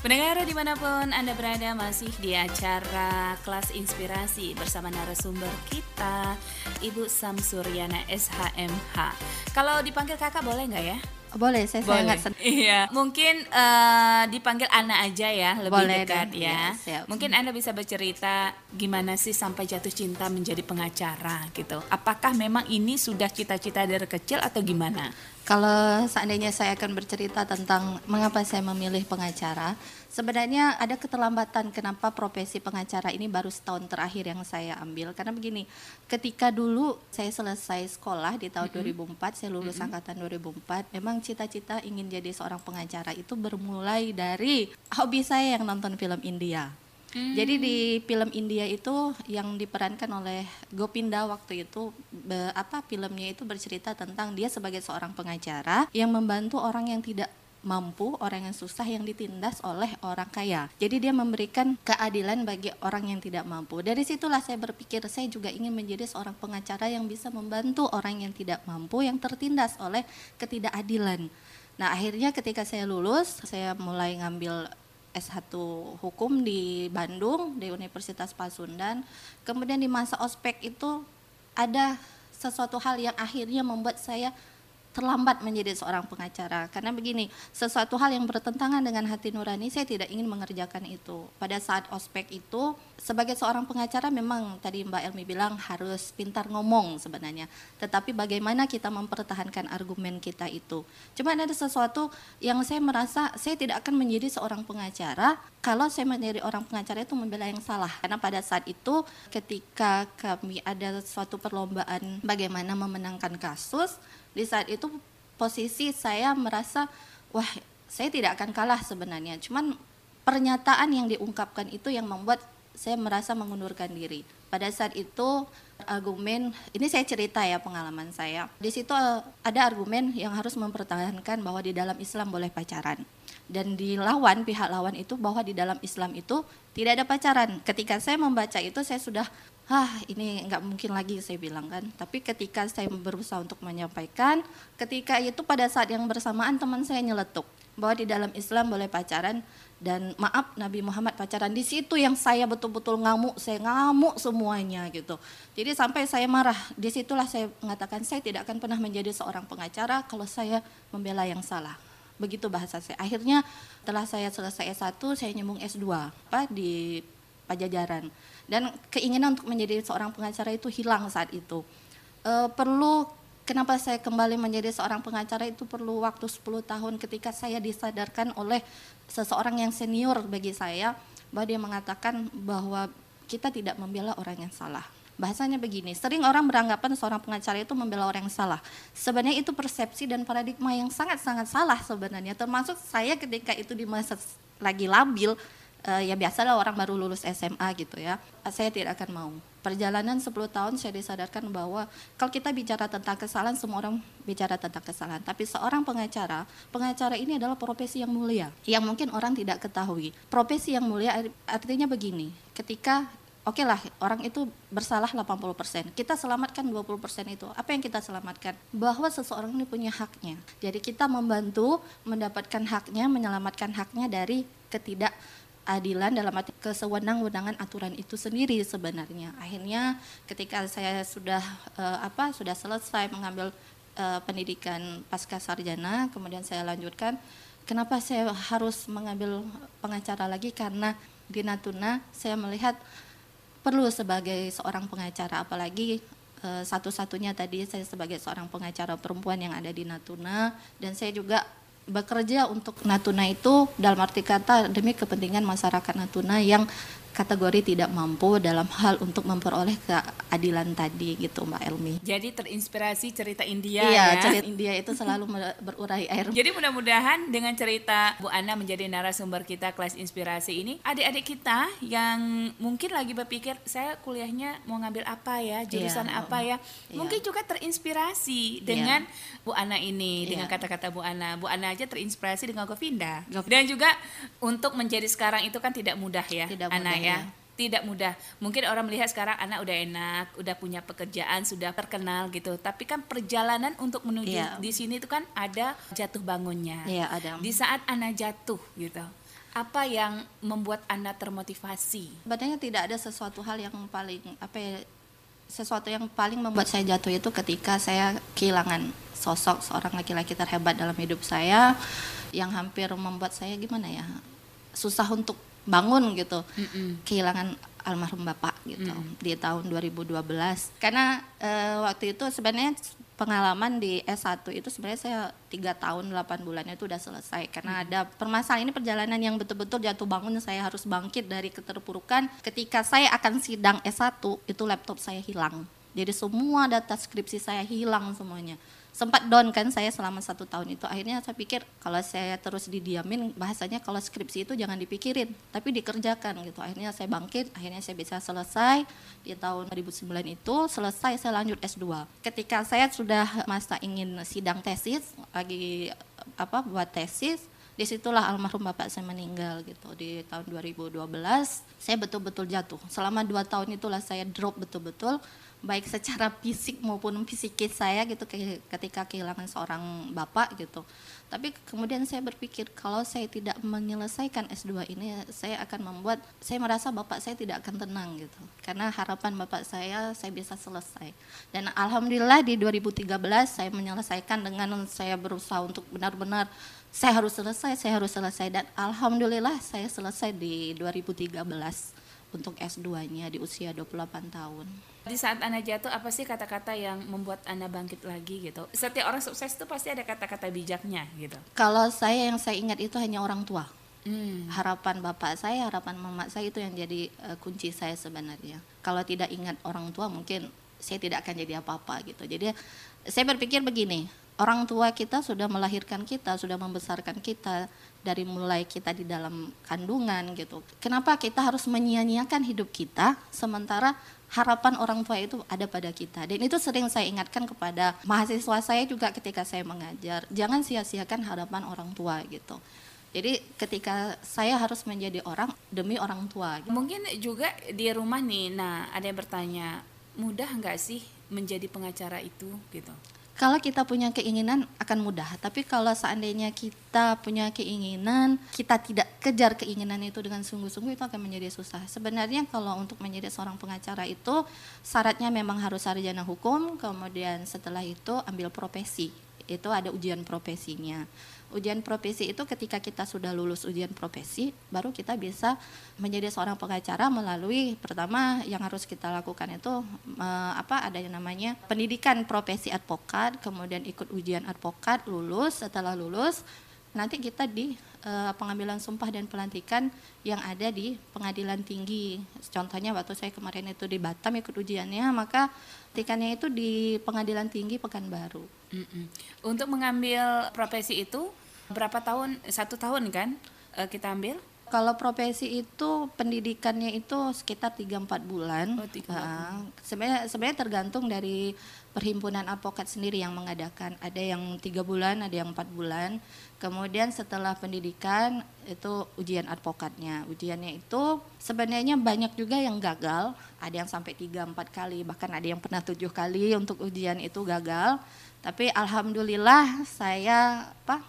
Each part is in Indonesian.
Pendengar di mana pun Anda berada masih di acara kelas inspirasi bersama narasumber kita Ibu Samsuryana SHMH. Kalau dipanggil kakak boleh nggak ya? Boleh, saya Boleh. sangat senang. Iya, mungkin eh, dipanggil Ana aja ya, lebih Boleh dekat deh, ya. siap. Mungkin Anda bisa bercerita gimana sih sampai jatuh cinta menjadi pengacara gitu. Apakah memang ini sudah cita-cita dari kecil atau gimana? Kalau seandainya saya akan bercerita tentang mengapa saya memilih pengacara, sebenarnya ada keterlambatan kenapa profesi pengacara ini baru setahun terakhir yang saya ambil. Karena begini, ketika dulu saya selesai sekolah di tahun 2004, saya lulus angkatan 2004, memang cita-cita ingin jadi seorang pengacara itu bermulai dari hobi saya yang nonton film India. Jadi di film India itu yang diperankan oleh Gopinda waktu itu be- apa filmnya itu bercerita tentang dia sebagai seorang pengacara yang membantu orang yang tidak mampu, orang yang susah yang ditindas oleh orang kaya. Jadi dia memberikan keadilan bagi orang yang tidak mampu. Dari situlah saya berpikir saya juga ingin menjadi seorang pengacara yang bisa membantu orang yang tidak mampu yang tertindas oleh ketidakadilan. Nah, akhirnya ketika saya lulus, saya mulai ngambil S1 Hukum di Bandung di Universitas Pasundan. Kemudian di masa ospek itu ada sesuatu hal yang akhirnya membuat saya terlambat menjadi seorang pengacara. Karena begini sesuatu hal yang bertentangan dengan hati nurani saya tidak ingin mengerjakan itu. Pada saat ospek itu sebagai seorang pengacara memang tadi Mbak Elmi bilang harus pintar ngomong sebenarnya. Tetapi bagaimana kita mempertahankan argumen kita itu? Cuma ada sesuatu yang saya merasa saya tidak akan menjadi seorang pengacara kalau saya menjadi orang pengacara itu membela yang salah. Karena pada saat itu ketika kami ada suatu perlombaan bagaimana memenangkan kasus di saat itu posisi saya merasa wah saya tidak akan kalah sebenarnya. Cuman pernyataan yang diungkapkan itu yang membuat saya merasa mengundurkan diri. Pada saat itu argumen ini saya cerita ya pengalaman saya. Di situ eh, ada argumen yang harus mempertahankan bahwa di dalam Islam boleh pacaran. Dan dilawan pihak lawan itu bahwa di dalam Islam itu tidak ada pacaran. Ketika saya membaca itu saya sudah ah ini nggak mungkin lagi saya bilang kan. Tapi ketika saya berusaha untuk menyampaikan ketika itu pada saat yang bersamaan teman saya nyeletuk bahwa di dalam Islam boleh pacaran dan maaf Nabi Muhammad pacaran di situ yang saya betul-betul ngamuk saya ngamuk semuanya gitu. Jadi sampai saya marah di situlah saya mengatakan saya tidak akan pernah menjadi seorang pengacara kalau saya membela yang salah. Begitu bahasa saya. Akhirnya setelah saya selesai S1 saya nyambung S2 apa di Pajajaran dan keinginan untuk menjadi seorang pengacara itu hilang saat itu. Eh, perlu kenapa saya kembali menjadi seorang pengacara itu perlu waktu 10 tahun ketika saya disadarkan oleh seseorang yang senior bagi saya bahwa dia mengatakan bahwa kita tidak membela orang yang salah. Bahasanya begini sering orang beranggapan seorang pengacara itu membela orang yang salah. Sebenarnya itu persepsi dan paradigma yang sangat-sangat salah sebenarnya. Termasuk saya ketika itu di masa lagi labil eh, ya biasalah orang baru lulus SMA gitu ya saya tidak akan mau perjalanan 10 tahun saya disadarkan bahwa kalau kita bicara tentang kesalahan semua orang bicara tentang kesalahan tapi seorang pengacara pengacara ini adalah profesi yang mulia yang mungkin orang tidak ketahui profesi yang mulia artinya begini ketika Oke lah, orang itu bersalah 80%. Kita selamatkan 20% itu. Apa yang kita selamatkan? Bahwa seseorang ini punya haknya. Jadi kita membantu mendapatkan haknya, menyelamatkan haknya dari ketidak adilan dalam arti kesewenang-wenangan aturan itu sendiri sebenarnya. Akhirnya ketika saya sudah eh, apa sudah selesai mengambil eh, pendidikan pasca sarjana, kemudian saya lanjutkan kenapa saya harus mengambil pengacara lagi karena di Natuna saya melihat perlu sebagai seorang pengacara apalagi eh, satu-satunya tadi saya sebagai seorang pengacara perempuan yang ada di Natuna dan saya juga bekerja untuk Natuna itu dalam arti kata demi kepentingan masyarakat Natuna yang kategori tidak mampu dalam hal untuk memperoleh keadilan tadi gitu Mbak Elmi. Jadi terinspirasi cerita India iya, ya. cerita India itu selalu berurai air. Jadi mudah-mudahan dengan cerita Bu Ana menjadi narasumber kita kelas inspirasi ini, adik-adik kita yang mungkin lagi berpikir saya kuliahnya mau ngambil apa ya, jurusan Iya, apa ya, iya. mungkin juga terinspirasi dengan Bu Ana ini, dengan Iya. kata-kata Bu Ana. Bu Ana aja terinspirasi dengan Govinda. Gov- Dan juga untuk menjadi sekarang itu kan tidak mudah ya, Tidak Ana mudah, ya. ya. Tidak mudah. Mungkin orang melihat sekarang anak udah enak, udah punya pekerjaan, sudah terkenal gitu. Tapi kan perjalanan untuk menuju Iya. di sini itu kan ada jatuh bangunnya. Iya, ada. Di saat anak jatuh gitu. Apa yang membuat Anda termotivasi? Sebenarnya tidak ada sesuatu hal yang paling apa ya sesuatu yang paling membuat saya jatuh itu ketika saya kehilangan sosok seorang laki-laki terhebat dalam hidup saya yang hampir membuat saya gimana ya susah untuk bangun gitu. Mm-mm. kehilangan almarhum bapak gitu Mm. di tahun 2012 karena eh, waktu itu sebenarnya pengalaman di S1 itu sebenarnya saya tiga tahun 8 bulan itu udah selesai. Karena ada permasalahan ini perjalanan yang betul-betul jatuh bangun saya harus bangkit dari keterpurukan. Ketika saya akan sidang S1 itu laptop saya hilang. Jadi semua data skripsi saya hilang semuanya sempat down kan saya selama satu tahun itu. Akhirnya saya pikir kalau saya terus didiamin bahasanya kalau skripsi itu jangan dipikirin tapi dikerjakan gitu. Akhirnya saya bangkit akhirnya saya bisa selesai. Di tahun 2009 itu selesai saya lanjut S2 ketika saya sudah masa ingin sidang tesis lagi apa buat tesis di situlah almarhum bapak saya meninggal gitu. Di tahun 2012 saya betul-betul jatuh. Selama dua tahun itulah saya drop betul-betul baik secara fisik maupun psikis saya gitu ke- ketika kehilangan seorang bapak gitu. Tapi kemudian saya berpikir kalau saya tidak menyelesaikan S2 ini saya akan membuat saya merasa bapak saya tidak akan tenang gitu. Karena harapan bapak saya saya bisa selesai. Dan alhamdulillah di 2013 saya menyelesaikan dengan saya berusaha untuk benar-benar saya harus selesai, saya harus selesai. Dan alhamdulillah saya selesai di 2013 untuk S2-nya di usia 28 tahun. Di saat Anda jatuh, apa sih kata-kata yang membuat Anda bangkit lagi gitu? Setiap orang sukses itu pasti ada kata-kata bijaknya gitu. Kalau saya yang saya ingat itu hanya orang tua. Hmm. Harapan bapak saya, harapan mama saya itu yang jadi eh, kunci saya sebenarnya. Kalau tidak ingat orang tua mungkin saya tidak akan jadi apa-apa gitu. Jadi saya berpikir begini, orang tua kita sudah melahirkan kita, sudah membesarkan kita dari mulai kita di dalam kandungan gitu. Kenapa kita harus menyia-nyiakan hidup kita sementara harapan orang tua itu ada pada kita. Dan itu sering saya ingatkan kepada mahasiswa saya juga ketika saya mengajar, jangan sia-siakan harapan orang tua gitu. Jadi ketika saya harus menjadi orang demi orang tua. gitu. Mungkin juga di rumah nih, nah ada yang bertanya, mudah nggak sih menjadi pengacara itu gitu? Kalau kita punya keinginan akan mudah, tapi kalau seandainya kita punya keinginan, kita tidak kejar keinginan itu dengan sungguh-sungguh itu akan menjadi susah. Sebenarnya kalau untuk menjadi seorang pengacara itu syaratnya memang harus sarjana hukum, kemudian setelah itu ambil profesi. Itu ada ujian profesinya. Ujian profesi itu ketika kita sudah lulus ujian profesi, baru kita bisa menjadi seorang pengacara melalui pertama yang harus kita lakukan itu apa ada yang namanya pendidikan profesi advokat, kemudian ikut ujian advokat, lulus, setelah lulus nanti kita di eh, pengambilan sumpah dan pelantikan yang ada di pengadilan tinggi. Contohnya waktu saya kemarin itu di Batam ikut ujiannya, maka pelantikannya itu di pengadilan tinggi Pekanbaru. Untuk mengambil profesi itu berapa tahun? Satu tahun kan eh, kita ambil? Kalau profesi itu pendidikannya itu sekitar 3-4 bulan. Oh, tiga, empat Ah, sebenarnya sebenarnya tergantung dari perhimpunan advokat sendiri yang mengadakan. Ada yang tiga bulan, ada yang empat bulan. Kemudian setelah pendidikan itu ujian advokatnya. Ujiannya itu sebenarnya banyak juga yang gagal. Ada yang sampai 3-4 kali, bahkan ada yang pernah tujuh kali untuk ujian itu gagal. Tapi alhamdulillah saya apa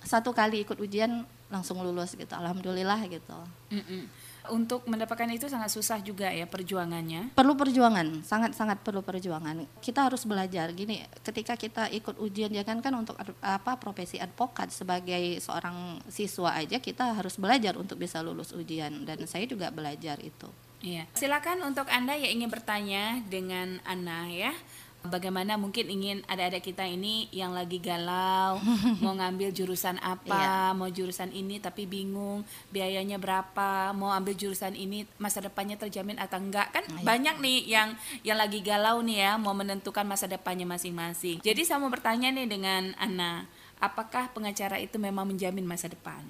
satu kali ikut ujian langsung lulus gitu. Alhamdulillah gitu. Mm-mm. Untuk mendapatkan itu sangat susah juga ya perjuangannya. perlu perjuangan sangat-sangat perlu perjuangan kita harus belajar gini ketika kita ikut ujian jangan kan untuk ad- apa profesi advokat sebagai seorang siswa aja kita harus belajar untuk bisa lulus ujian dan saya juga belajar itu Iya. Silakan untuk Anda yang ingin bertanya dengan Ana ya. Bagaimana mungkin ingin adik-adik kita ini yang lagi galau mau ngambil jurusan apa, mau jurusan ini tapi bingung biayanya berapa, mau ambil jurusan ini masa depannya terjamin atau enggak kan Iya. banyak nih yang yang lagi galau nih ya mau menentukan masa depannya masing-masing. Jadi saya mau bertanya nih dengan Ana, apakah pengacara itu memang menjamin masa depan?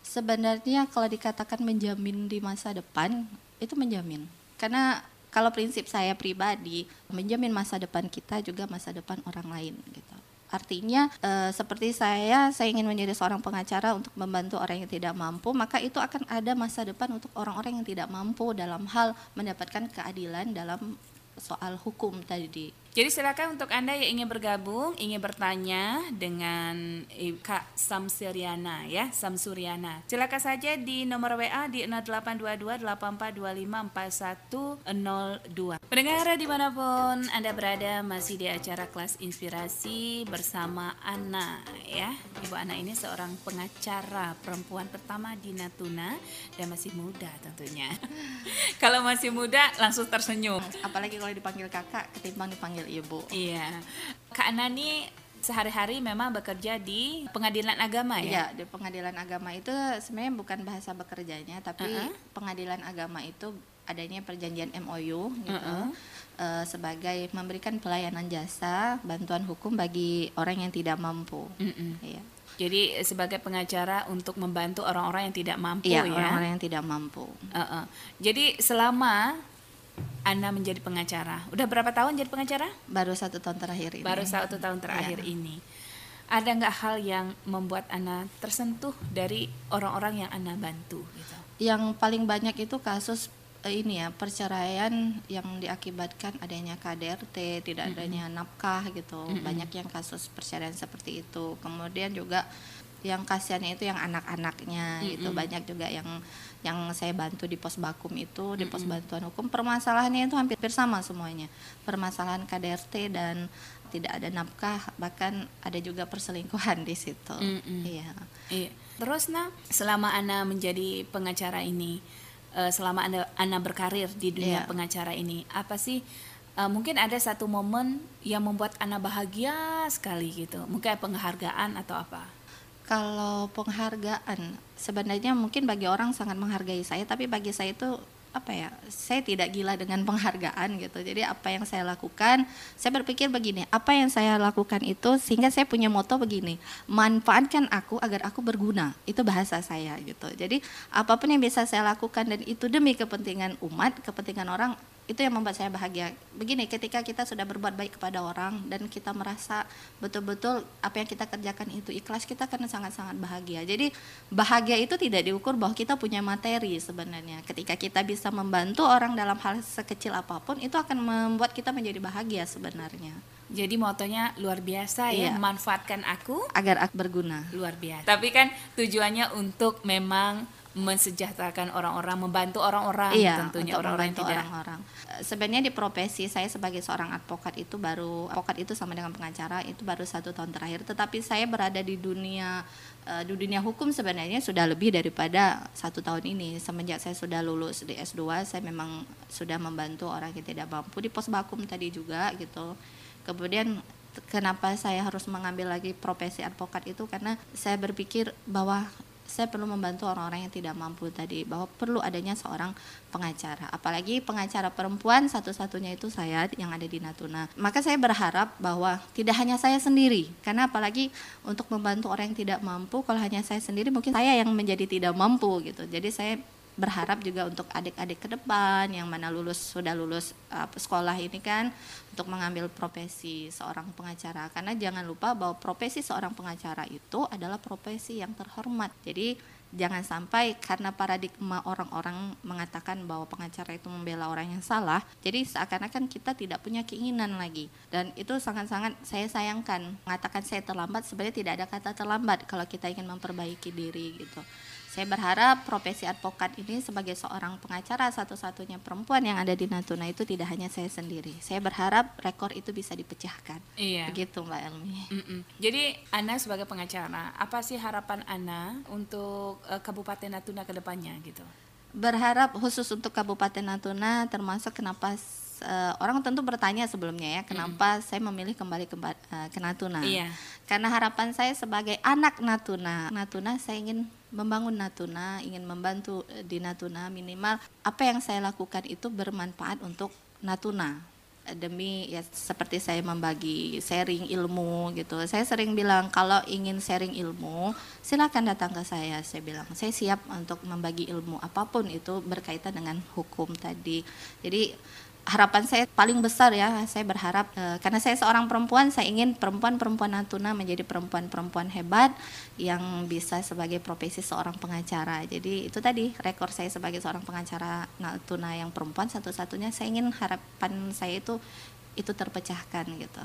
sebenarnya kalau dikatakan menjamin di masa depan itu menjamin karena kalau prinsip saya pribadi menjamin masa depan kita juga masa depan orang lain gitu. Artinya eh, seperti saya saya ingin menjadi seorang pengacara untuk membantu orang yang tidak mampu maka itu akan ada masa depan untuk orang-orang yang tidak mampu dalam hal mendapatkan keadilan dalam soal hukum tadi Jadi silakan untuk Anda yang ingin bergabung, ingin bertanya dengan Kak Samsuriana ya, Samsuriana. Silakan saja di nomor WA di 0822 8425 Pendengar di mana pun Anda berada masih di acara kelas inspirasi bersama Ana ya. Ibu Ana ini seorang pengacara perempuan pertama di Natuna dan masih muda tentunya. kalau masih muda langsung tersenyum. Apalagi kalau dipanggil kakak ketimbang dipanggil panggil ibu. Iya. Kak Nani sehari-hari memang bekerja di pengadilan agama ya? Iya, di pengadilan agama itu sebenarnya bukan bahasa bekerjanya, tapi uh -uh. pengadilan agama itu adanya perjanjian MOU gitu. Uh -uh. Uh, sebagai memberikan pelayanan jasa bantuan hukum bagi orang yang tidak mampu. Uh -uh. Iya. Jadi sebagai pengacara untuk membantu orang-orang yang tidak mampu iya, ya. orang-orang yang tidak mampu. Uh -uh. Jadi selama anda menjadi pengacara. Udah berapa tahun jadi pengacara? Baru satu tahun terakhir ini. Baru satu tahun terakhir ya. ini. Ada nggak hal yang membuat Anda tersentuh dari orang-orang yang Anda bantu? Gitu? Yang paling banyak itu kasus eh, ini ya perceraian yang diakibatkan adanya KDRT, tidak adanya mm -hmm. nafkah gitu. Mm -hmm. Banyak yang kasus perceraian seperti itu. Kemudian juga yang kasihannya itu yang anak-anaknya mm -hmm. itu banyak juga yang yang saya bantu di pos bakum itu di pos bantuan hukum permasalahannya itu hampir sama semuanya. Permasalahan KDRT dan tidak ada nafkah bahkan ada juga perselingkuhan di situ. Mm -hmm. iya. Iya. Terus nah selama Ana menjadi pengacara ini uh, selama Anda Ana berkarir di dunia yeah. pengacara ini apa sih uh, mungkin ada satu momen yang membuat Ana bahagia sekali gitu? Mungkin penghargaan atau apa kalau penghargaan sebenarnya mungkin bagi orang sangat menghargai saya tapi bagi saya itu apa ya saya tidak gila dengan penghargaan gitu. Jadi apa yang saya lakukan saya berpikir begini apa yang saya lakukan itu sehingga saya punya moto begini manfaatkan aku agar aku berguna. Itu bahasa saya gitu. Jadi apa pun yang bisa saya lakukan dan itu demi kepentingan umat kepentingan orang itu yang membuat saya bahagia. Begini, ketika kita sudah berbuat baik kepada orang dan kita merasa betul-betul apa yang kita kerjakan itu ikhlas, kita akan sangat-sangat bahagia. Jadi bahagia itu tidak diukur bahwa kita punya materi sebenarnya. Ketika kita bisa membantu orang dalam hal sekecil apa pun, itu akan membuat kita menjadi bahagia sebenarnya. Jadi motonya luar biasa ya, iya. manfaatkan aku agar aku berguna. Luar biasa. Tapi kan tujuannya untuk memang mensejahterakan orang-orang, membantu orang-orang iya, tentunya orang-orang tidak orang-orang. Eh, sebenarnya di profesi saya sebagai seorang advokat itu baru advokat itu sama dengan pengacara itu baru satu tahun terakhir. Tetapi saya berada di dunia uh, di dunia hukum sebenarnya sudah lebih daripada satu tahun ini. Semenjak saya sudah lulus di S2, saya memang sudah membantu orang yang tidak mampu di pos bakum tadi juga gitu. Kemudian kenapa saya harus mengambil lagi profesi advokat itu karena saya berpikir bahwa saya perlu membantu orang-orang yang tidak mampu tadi bahwa perlu adanya seorang pengacara. Apalagi pengacara perempuan satu-satunya itu saya yang ada di Natuna. Maka saya berharap bahwa tidak hanya saya sendiri karena apalagi untuk membantu orang yang tidak mampu kalau hanya saya sendiri mungkin saya yang menjadi tidak mampu gitu. Jadi saya berharap juga untuk adik-adik ke depan yang mana lulus sudah lulus uh, sekolah ini kan untuk mengambil profesi seorang pengacara. Karena jangan lupa bahwa profesi seorang pengacara itu adalah profesi yang terhormat. Jadi jangan sampai karena paradigma orang-orang mengatakan bahwa pengacara itu membela orang yang salah jadi seakan-akan kita tidak punya keinginan lagi. Dan itu sangat-sangat saya sayangkan. Mengatakan saya terlambat sebenarnya tidak ada kata terlambat kalau kita ingin memperbaiki diri gitu saya berharap profesi advokat ini sebagai seorang pengacara satu-satunya perempuan yang ada di Natuna itu tidak hanya saya sendiri. Saya berharap rekor itu bisa dipecahkan. Iya. Begitu Mbak Elmi. Mm -mm. Jadi Ana sebagai pengacara, apa sih harapan Ana untuk uh, Kabupaten Natuna ke depannya gitu? Berharap khusus untuk Kabupaten Natuna termasuk kenapa uh, orang tentu bertanya sebelumnya ya kenapa mm. saya memilih kembali ke, uh, ke Natuna. Iya. Karena harapan saya sebagai anak Natuna, Natuna saya ingin membangun Natuna, ingin membantu uh, di Natuna minimal apa yang saya lakukan itu bermanfaat untuk Natuna demi ya seperti saya membagi sharing ilmu gitu. Saya sering bilang kalau ingin sharing ilmu, silakan datang ke saya. Saya bilang saya siap untuk membagi ilmu apa pun itu berkaitan dengan hukum tadi. Jadi harapan saya paling besar ya saya berharap e, karena saya seorang perempuan saya ingin perempuan-perempuan Natuna menjadi perempuan-perempuan hebat yang bisa sebagai profesi seorang pengacara jadi itu tadi rekor saya sebagai seorang pengacara Natuna yang perempuan satu-satunya saya ingin harapan saya itu itu terpecahkan gitu.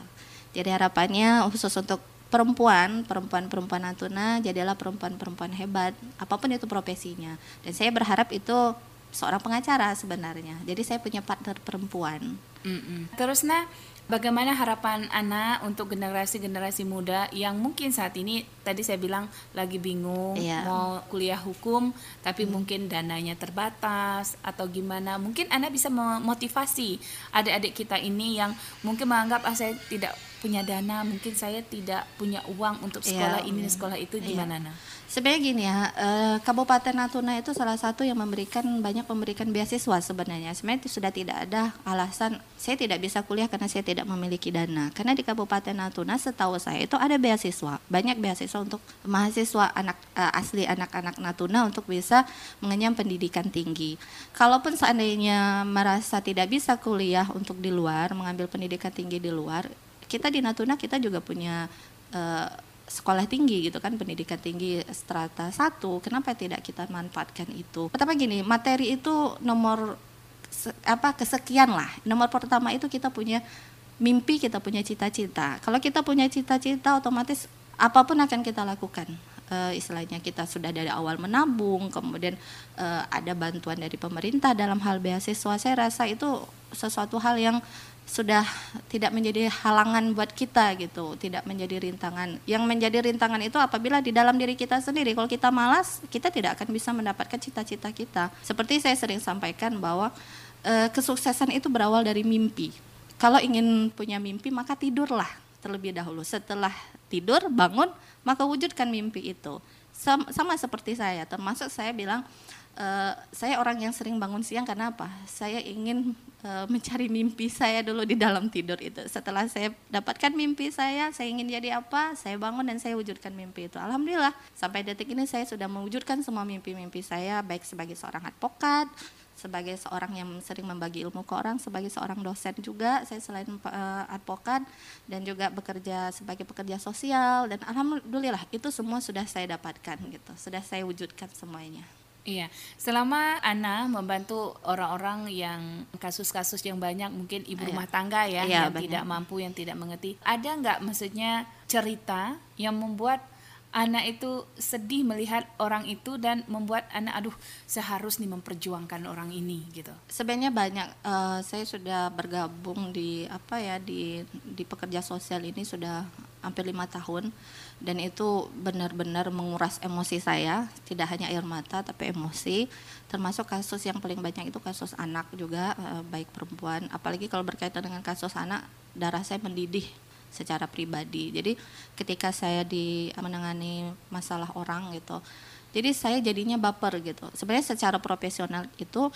Jadi harapannya khusus untuk perempuan, perempuan-perempuan Natuna jadilah perempuan-perempuan hebat, apa pun itu profesinya. Dan saya berharap itu seorang pengacara sebenarnya. Jadi saya punya partner perempuan. Mm -mm. Terus nah Bagaimana harapan Ana untuk generasi-generasi muda yang mungkin saat ini tadi saya bilang lagi bingung yeah. mau kuliah hukum tapi hmm. mungkin dananya terbatas atau gimana? Mungkin Ana bisa memotivasi adik-adik kita ini yang mungkin menganggap ah saya tidak punya dana, mungkin saya tidak punya uang untuk iya, sekolah yeah, ini, sekolah itu iya. gimana yeah. Ana? Sebenarnya gini ya, eh, Kabupaten Natuna itu salah satu yang memberikan banyak memberikan beasiswa sebenarnya. Sebenarnya itu sudah tidak ada alasan saya tidak bisa kuliah karena saya tidak memiliki dana. Karena di Kabupaten Natuna setahu saya itu ada beasiswa, banyak beasiswa untuk mahasiswa anak eh, asli anak-anak Natuna untuk bisa mengenyam pendidikan tinggi. Kalaupun seandainya merasa tidak bisa kuliah untuk di luar, mengambil pendidikan tinggi di luar, kita di Natuna kita juga punya uh, sekolah tinggi gitu kan pendidikan tinggi strata satu. Kenapa tidak kita manfaatkan itu? Pertama gini materi itu nomor apa kesekian lah. Nomor pertama itu kita punya mimpi kita punya cita-cita. Kalau kita punya cita-cita otomatis apa pun akan kita lakukan uh, istilahnya kita sudah dari awal menabung kemudian uh, ada bantuan dari pemerintah dalam hal beasiswa saya rasa itu sesuatu hal yang sudah tidak menjadi halangan buat kita gitu, tidak menjadi rintangan. Yang menjadi rintangan itu apabila di dalam diri kita sendiri, kalau kita malas, kita tidak akan bisa mendapatkan cita-cita kita. Seperti saya sering sampaikan bahwa e, kesuksesan itu berawal dari mimpi. Kalau ingin punya mimpi, maka tidurlah terlebih dahulu. Setelah tidur, bangun, maka wujudkan mimpi itu. Sama, sama seperti saya, termasuk saya bilang Uh, saya orang yang sering bangun siang karena apa? Saya ingin uh, mencari mimpi saya dulu di dalam tidur itu. Setelah saya dapatkan mimpi saya, saya ingin jadi apa? Saya bangun dan saya wujudkan mimpi itu. Alhamdulillah, sampai detik ini saya sudah mewujudkan semua mimpi-mimpi saya baik sebagai seorang advokat, sebagai seorang yang sering membagi ilmu ke orang, sebagai seorang dosen juga, saya selain uh, advokat dan juga bekerja sebagai pekerja sosial dan alhamdulillah itu semua sudah saya dapatkan gitu, sudah saya wujudkan semuanya. Iya, selama Ana membantu orang-orang yang kasus-kasus yang banyak mungkin ibu iya. rumah tangga ya iya, yang banyak. tidak mampu, yang tidak mengerti, ada nggak maksudnya cerita yang membuat anak itu sedih melihat orang itu dan membuat anak aduh seharus nih memperjuangkan orang ini gitu. Sebenarnya banyak uh, saya sudah bergabung di apa ya di di pekerja sosial ini sudah hampir lima tahun. Dan itu benar-benar menguras emosi saya tidak hanya air mata tapi emosi. Termasuk kasus yang paling banyak itu kasus anak juga uh, baik perempuan. Apalagi kalau berkaitan dengan kasus anak darah saya mendidih secara pribadi. Jadi ketika saya di menangani masalah orang gitu, jadi saya jadinya baper gitu. Sebenarnya secara profesional itu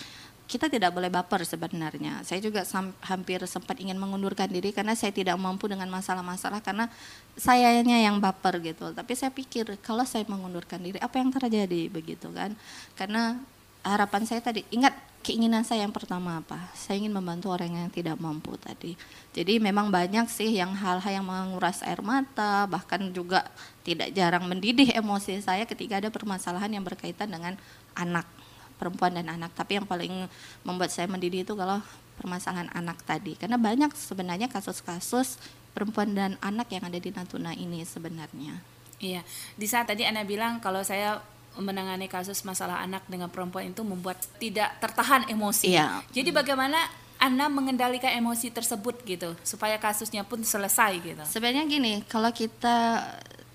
kita tidak boleh baper sebenarnya. Saya juga hampir sempat ingin mengundurkan diri karena saya tidak mampu dengan masalah-masalah karena sayanya yang baper gitu. Tapi saya pikir kalau saya mengundurkan diri apa yang terjadi begitu kan? Karena harapan saya tadi ingat keinginan saya yang pertama apa? Saya ingin membantu orang yang tidak mampu tadi. Jadi memang banyak sih yang hal-hal yang menguras air mata, bahkan juga tidak jarang mendidih emosi saya ketika ada permasalahan yang berkaitan dengan anak, perempuan dan anak. Tapi yang paling membuat saya mendidih itu kalau permasalahan anak tadi. Karena banyak sebenarnya kasus-kasus perempuan dan anak yang ada di Natuna ini sebenarnya. Iya, di saat tadi Anda bilang kalau saya menangani kasus masalah anak dengan perempuan itu membuat tidak tertahan emosi. Iya. Jadi bagaimana anda mengendalikan emosi tersebut gitu supaya kasusnya pun selesai gitu. Sebenarnya gini, kalau kita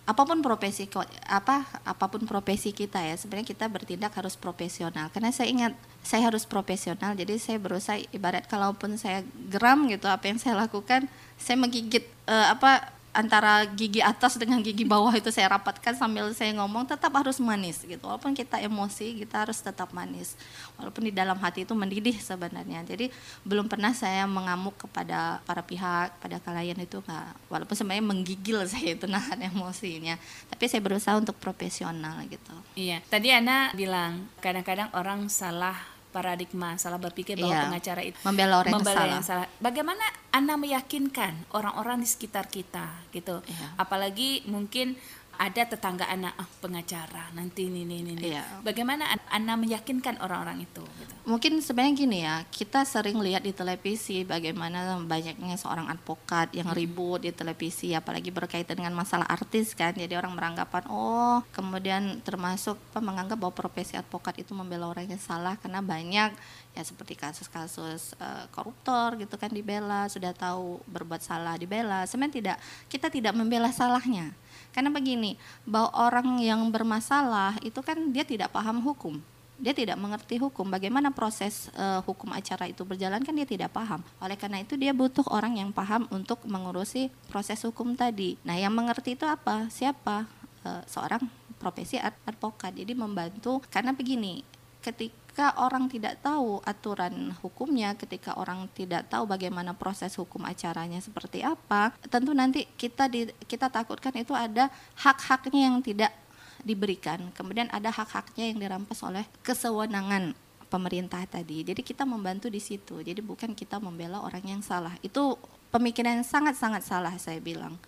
apa pun profesi apa apa pun profesi kita ya sebenarnya kita bertindak harus profesional karena saya ingat saya harus profesional jadi saya berusaha ibarat kalaupun saya geram gitu apa yang saya lakukan saya menggigit uh, apa antara gigi atas dengan gigi bawah itu saya rapatkan sambil saya ngomong tetap harus manis gitu. Walaupun kita emosi kita harus tetap manis. Walaupun di dalam hati itu mendidih sebenarnya. Jadi belum pernah saya mengamuk kepada para pihak pada kalian itu nggak. Walaupun sebenarnya menggigil saya itu nahan emosinya. Tapi saya berusaha untuk profesional gitu. Iya. Tadi Ana bilang kadang-kadang orang salah paradigma salah berpikir bahwa iya, pengacara itu membela orang membela yang, yang salah. Bagaimana Anda meyakinkan orang-orang di sekitar kita gitu? Iya. Apalagi mungkin ada tetangga anak oh, pengacara nanti ini ini ini. Iya. Bagaimana Anda meyakinkan orang-orang itu gitu? Mungkin sebenarnya gini ya, kita sering lihat di televisi bagaimana banyaknya seorang advokat yang ribut di televisi, apalagi berkaitan dengan masalah artis kan. Jadi orang beranggapan, oh kemudian termasuk apa, menganggap bahwa profesi advokat itu membela orang yang salah karena banyak ya seperti kasus-kasus uh, koruptor gitu kan dibela, sudah tahu berbuat salah dibela. Sebenarnya tidak, kita tidak membela salahnya. Karena begini, bahwa orang yang bermasalah itu kan dia tidak paham hukum. Dia tidak mengerti hukum. Bagaimana proses uh, hukum acara itu berjalan kan dia tidak paham. Oleh karena itu dia butuh orang yang paham untuk mengurusi proses hukum tadi. Nah yang mengerti itu apa? Siapa? Uh, seorang profesi advokat. Jadi membantu. Karena begini ketika orang tidak tahu aturan hukumnya, ketika orang tidak tahu bagaimana proses hukum acaranya seperti apa, tentu nanti kita di, kita takutkan itu ada hak-haknya yang tidak diberikan. Kemudian ada hak-haknya yang dirampas oleh kesewenangan pemerintah tadi. Jadi kita membantu di situ. Jadi bukan kita membela orang yang salah. Itu pemikiran yang sangat-sangat salah saya bilang.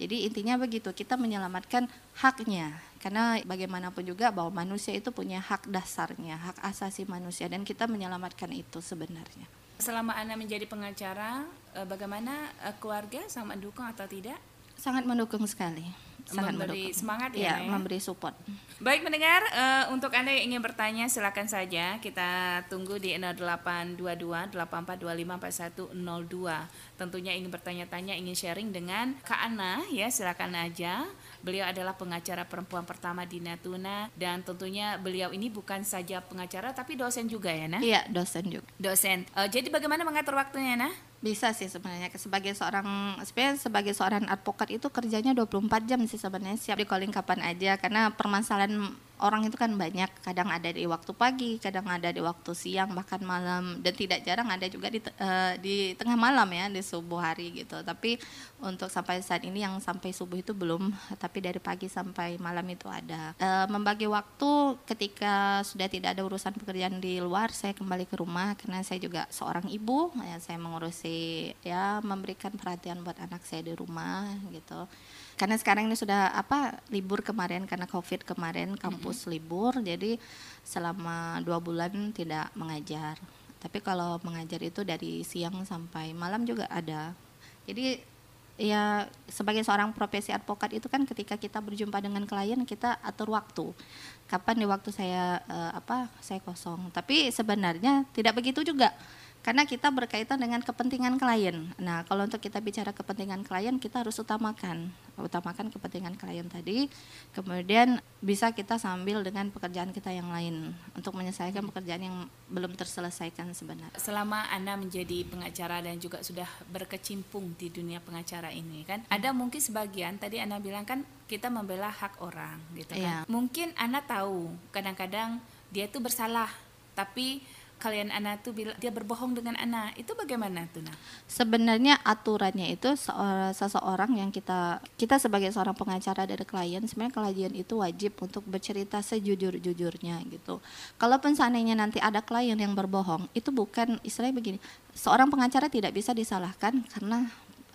Jadi intinya begitu, kita menyelamatkan haknya. Karena bagaimanapun juga bahwa manusia itu punya hak dasarnya, hak asasi manusia dan kita menyelamatkan itu sebenarnya. Selama Anda menjadi pengacara, eh, bagaimana eh, keluarga sama mendukung atau tidak? Sangat mendukung sekali sangat memberi mendukung. semangat ya, ya, ya memberi support. Baik mendengar uh, untuk anda yang ingin bertanya silakan saja kita tunggu di 0822 8425 4102. Tentunya ingin bertanya-tanya ingin sharing dengan Kak Ana ya silakan aja. Beliau adalah pengacara perempuan pertama di Natuna dan tentunya beliau ini bukan saja pengacara tapi dosen juga ya Nah? Iya dosen juga. Dosen. Uh, jadi bagaimana mengatur waktunya Nah? Bisa sih sebenarnya. Sebagai seorang sebenarnya sebagai seorang advokat itu kerjanya 24 jam sih sebenarnya. Siap di calling kapan aja. Karena permasalahan orang itu kan banyak. Kadang ada di waktu pagi kadang ada di waktu siang bahkan malam. Dan tidak jarang ada juga di uh, di tengah malam ya di subuh hari gitu. Tapi untuk sampai saat ini yang sampai subuh itu belum tapi dari pagi sampai malam itu ada. Uh, membagi waktu ketika sudah tidak ada urusan pekerjaan di luar saya kembali ke rumah karena saya juga seorang ibu. Ya saya mengurusi ya memberikan perhatian buat anak saya di rumah gitu. Karena sekarang ini sudah apa libur kemarin karena covid kemarin kampus -hmm. libur jadi selama dua bulan tidak mengajar. Tapi kalau mengajar itu dari siang sampai malam juga ada. Jadi ya sebagai seorang profesi advokat itu kan ketika kita berjumpa dengan klien kita atur waktu. Kapan di waktu saya uh, apa saya kosong. Tapi sebenarnya tidak begitu juga karena kita berkaitan dengan kepentingan klien. Nah, kalau untuk kita bicara kepentingan klien, kita harus utamakan, utamakan kepentingan klien tadi. Kemudian bisa kita sambil dengan pekerjaan kita yang lain untuk menyelesaikan pekerjaan yang belum terselesaikan sebenarnya. Selama anda menjadi pengacara dan juga sudah berkecimpung di dunia pengacara ini, kan ada mungkin sebagian tadi anda bilang kan kita membela hak orang, gitu kan? Yeah. Mungkin anda tahu kadang-kadang dia itu bersalah, tapi kalian anak tuh bilang dia berbohong dengan anak itu bagaimana tuh nah sebenarnya aturannya itu seseorang yang kita kita sebagai seorang pengacara dari klien sebenarnya klien itu wajib untuk bercerita sejujur-jujurnya gitu. Kalaupun seandainya nanti ada klien yang berbohong itu bukan istilahnya begini seorang pengacara tidak bisa disalahkan karena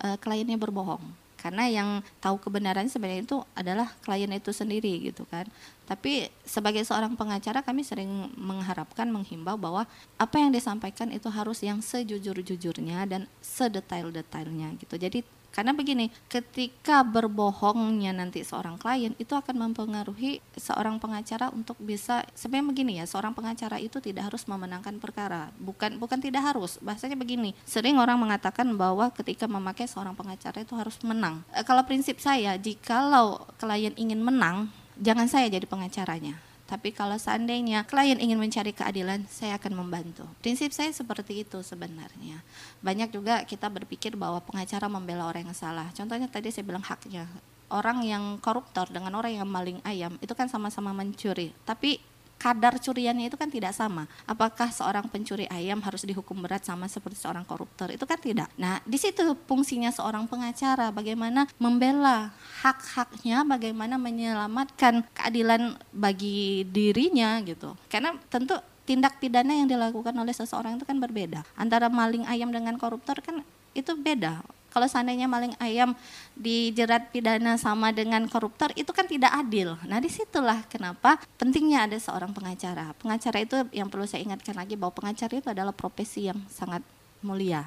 uh, kliennya berbohong karena yang tahu kebenaran sebenarnya itu adalah klien itu sendiri gitu kan. Tapi sebagai seorang pengacara kami sering mengharapkan menghimbau bahwa apa yang disampaikan itu harus yang sejujur-jujurnya dan sedetail-detailnya gitu. Jadi karena begini, ketika berbohongnya nanti seorang klien itu akan mempengaruhi seorang pengacara untuk bisa sebenarnya begini ya, seorang pengacara itu tidak harus memenangkan perkara. Bukan bukan tidak harus. Bahasanya begini, sering orang mengatakan bahwa ketika memakai seorang pengacara itu harus menang. E, kalau prinsip saya, jikalau klien ingin menang, jangan saya jadi pengacaranya tapi kalau seandainya klien ingin mencari keadilan, saya akan membantu. Prinsip saya seperti itu sebenarnya. Banyak juga kita berpikir bahwa pengacara membela orang yang salah. Contohnya tadi saya bilang haknya. Orang yang koruptor dengan orang yang maling ayam itu kan sama-sama mencuri. Tapi kadar curiannya itu kan tidak sama. Apakah seorang pencuri ayam harus dihukum berat sama seperti seorang koruptor? Itu kan tidak. Nah, di situ fungsinya seorang pengacara bagaimana membela hak-haknya, bagaimana menyelamatkan keadilan bagi dirinya gitu. Karena tentu tindak pidana yang dilakukan oleh seseorang itu kan berbeda. Antara maling ayam dengan koruptor kan itu beda Kalau seandainya maling ayam dijerat pidana sama dengan koruptor itu kan tidak adil. Nah di situlah kenapa pentingnya ada seorang pengacara. Pengacara itu yang perlu saya ingatkan lagi bahwa pengacara itu adalah profesi yang sangat mulia.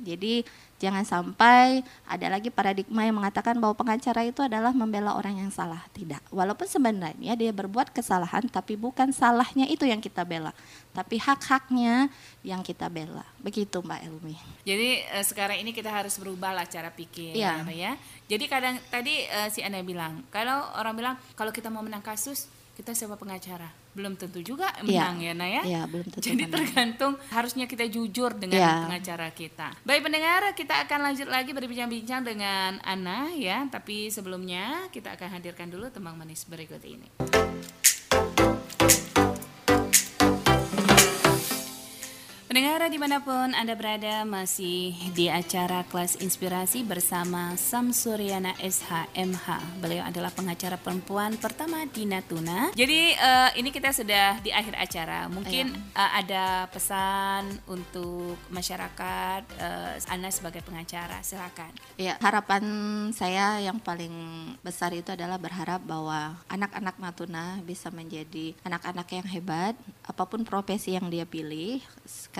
Jadi jangan sampai ada lagi paradigma yang mengatakan bahwa pengacara itu adalah membela orang yang salah. Tidak. Walaupun sebenarnya dia berbuat kesalahan tapi bukan salahnya itu yang kita bela, tapi hak-haknya yang kita bela. Begitu Mbak Elmi. Jadi uh, sekarang ini kita harus berubah lah cara pikir ya. ya. Jadi kadang tadi uh, si Anda bilang, kalau orang bilang kalau kita mau menang kasus kita sewa pengacara belum tentu juga menang ya, ya Naya. Ya, belum tentu. Jadi menang. tergantung harusnya kita jujur dengan ya. pengacara kita. Baik pendengar, kita akan lanjut lagi berbincang-bincang dengan Ana ya, tapi sebelumnya kita akan hadirkan dulu tembang manis berikut ini. Pendengar di mana pun Anda berada masih di acara kelas inspirasi bersama Samsuriana SHMH. Beliau adalah pengacara perempuan pertama di Natuna. Jadi uh, ini kita sudah di akhir acara. Mungkin uh, ada pesan untuk masyarakat uh, Anda sebagai pengacara. Silakan. Ya, harapan saya yang paling besar itu adalah berharap bahwa anak-anak Natuna bisa menjadi anak-anak yang hebat apa pun profesi yang dia pilih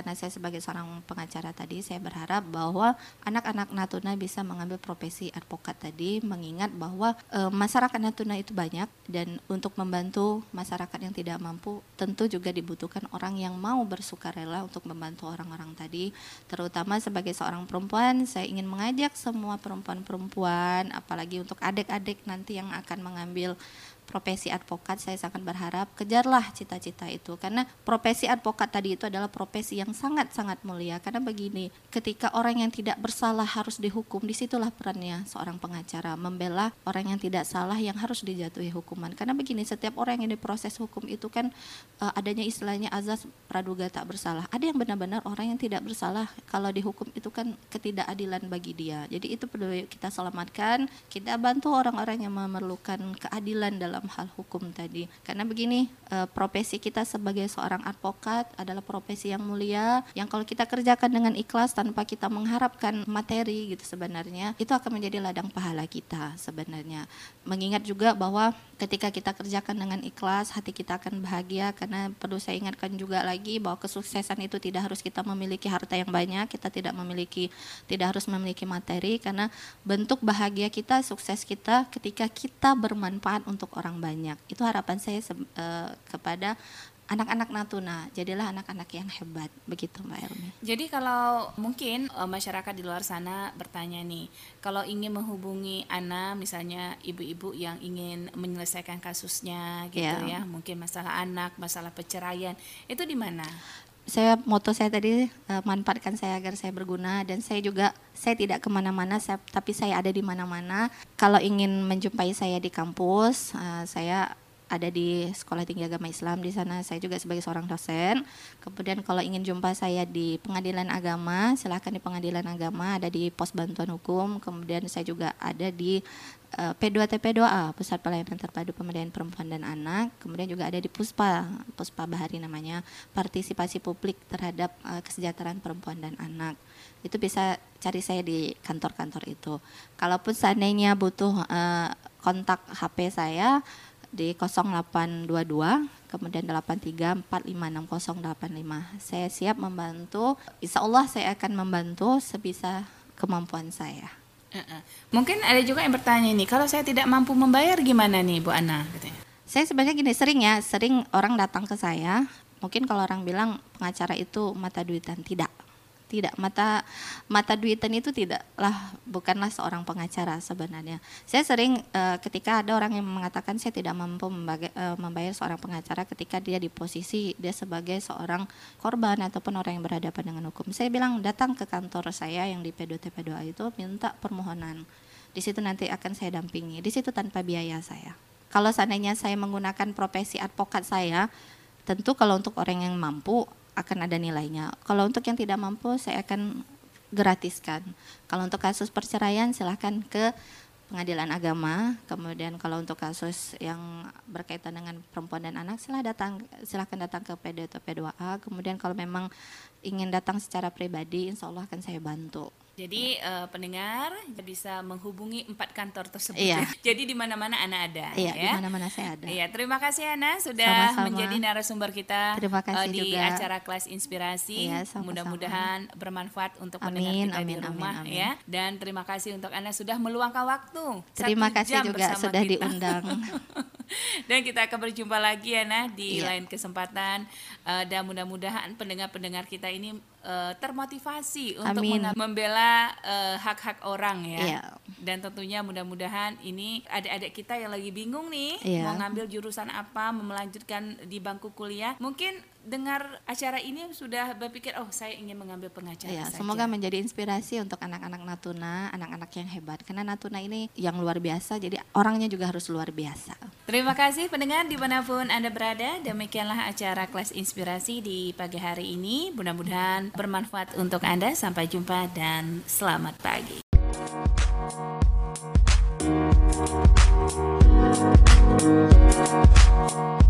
karena saya sebagai seorang pengacara tadi saya berharap bahwa anak-anak Natuna bisa mengambil profesi advokat tadi mengingat bahwa e, masyarakat Natuna itu banyak dan untuk membantu masyarakat yang tidak mampu tentu juga dibutuhkan orang yang mau bersukarela untuk membantu orang-orang tadi. Terutama sebagai seorang perempuan saya ingin mengajak semua perempuan-perempuan apalagi untuk adik-adik nanti yang akan mengambil profesi advokat saya sangat berharap kejarlah cita-cita itu. Karena profesi advokat tadi itu adalah profesi yang sangat-sangat mulia. Karena begini ketika orang yang tidak bersalah harus dihukum di situlah perannya seorang pengacara membela orang yang tidak salah yang harus dijatuhi hukuman. Karena begini setiap orang yang diproses hukum itu kan uh, adanya istilahnya azas praduga tak bersalah. Ada yang benar-benar orang yang tidak bersalah kalau dihukum itu kan ketidakadilan bagi dia. Jadi itu perlu kita selamatkan kita bantu orang-orang yang memerlukan keadilan dalam dalam hal hukum tadi. Karena begini, e, profesi kita sebagai seorang advokat adalah profesi yang mulia yang kalau kita kerjakan dengan ikhlas tanpa kita mengharapkan materi gitu sebenarnya, itu akan menjadi ladang pahala kita sebenarnya. Mengingat juga bahwa ketika kita kerjakan dengan ikhlas, hati kita akan bahagia karena perlu saya ingatkan juga lagi bahwa kesuksesan itu tidak harus kita memiliki harta yang banyak, kita tidak memiliki tidak harus memiliki materi karena bentuk bahagia kita, sukses kita ketika kita bermanfaat untuk orang orang banyak. Itu harapan saya uh, kepada anak-anak Natuna, jadilah anak-anak yang hebat, begitu Mbak Elmi. Jadi kalau mungkin uh, masyarakat di luar sana bertanya nih, kalau ingin menghubungi Ana, misalnya ibu-ibu yang ingin menyelesaikan kasusnya gitu yeah. ya, mungkin masalah anak, masalah perceraian, itu di mana? Saya moto saya tadi uh, manfaatkan saya agar saya berguna dan saya juga saya tidak ke mana-mana tapi saya ada di mana-mana kalau ingin menjumpai saya di kampus uh, saya ada di Sekolah Tinggi Agama Islam di sana saya juga sebagai seorang dosen. Kemudian kalau ingin jumpa saya di Pengadilan Agama, silahkan di Pengadilan Agama ada di Pos Bantuan Hukum. Kemudian saya juga ada di uh, P2TP2A Pusat Pelayanan Terpadu Pemberdayaan Perempuan dan Anak. Kemudian juga ada di Puspa, Puspa Bahari namanya, Partisipasi Publik terhadap uh, Kesejahteraan Perempuan dan Anak. Itu bisa cari saya di kantor-kantor itu. Kalaupun seandainya butuh uh, kontak HP saya di 0822 kemudian 83456085. Saya siap membantu. Insya Allah saya akan membantu sebisa kemampuan saya. Mungkin ada juga yang bertanya nih, kalau saya tidak mampu membayar gimana nih Bu Ana? Saya sebenarnya gini sering ya, sering orang datang ke saya. Mungkin kalau orang bilang pengacara itu mata duitan, tidak tidak mata mata duitan itu tidaklah bukanlah seorang pengacara sebenarnya. Saya sering uh, ketika ada orang yang mengatakan saya tidak mampu membaga, uh, membayar seorang pengacara ketika dia di posisi dia sebagai seorang korban ataupun orang yang berhadapan dengan hukum. Saya bilang datang ke kantor saya yang di P2TP2A itu minta permohonan. Di situ nanti akan saya dampingi. Di situ tanpa biaya saya. Kalau seandainya saya menggunakan profesi advokat saya tentu kalau untuk orang yang mampu akan ada nilainya. Kalau untuk yang tidak mampu saya akan gratiskan. Kalau untuk kasus perceraian silahkan ke pengadilan agama. Kemudian kalau untuk kasus yang berkaitan dengan perempuan dan anak silahkan datang silahkan datang ke PD atau P2A. Kemudian kalau memang ingin datang secara pribadi insya Allah akan saya bantu. Jadi uh, pendengar bisa menghubungi empat kantor tersebut. Iya. Jadi di mana-mana Ana ada. Iya, ya? di mana-mana saya ada. Iya, terima kasih Ana sudah Sama-sama. menjadi narasumber kita Terima kasih uh, di juga. acara kelas inspirasi. Iya. Mudah-mudahan bermanfaat untuk Amin, pendengar kita di amin, rumah amin, amin. ya. Dan terima kasih untuk Ana sudah meluangkan waktu. Terima kasih juga sudah kita. diundang. Dan kita akan berjumpa lagi ya nah di Iya. lain kesempatan Eh, dan mudah-mudahan pendengar-pendengar kita ini eh, termotivasi untuk membela eh, hak-hak orang ya. Iya. Dan tentunya mudah-mudahan ini adik-adik kita yang lagi bingung nih Iya. mau ngambil jurusan apa, melanjutkan di bangku kuliah, mungkin dengar acara ini sudah berpikir oh saya ingin mengambil pengacara Ya, saja. semoga menjadi inspirasi untuk anak-anak Natuna, anak-anak yang hebat. Karena Natuna ini yang luar biasa, jadi orangnya juga harus luar biasa. Terima kasih pendengar di mana pun Anda berada. Demikianlah acara kelas inspirasi di pagi hari ini. Mudah-mudahan bermanfaat untuk Anda. Sampai jumpa dan selamat pagi. Thank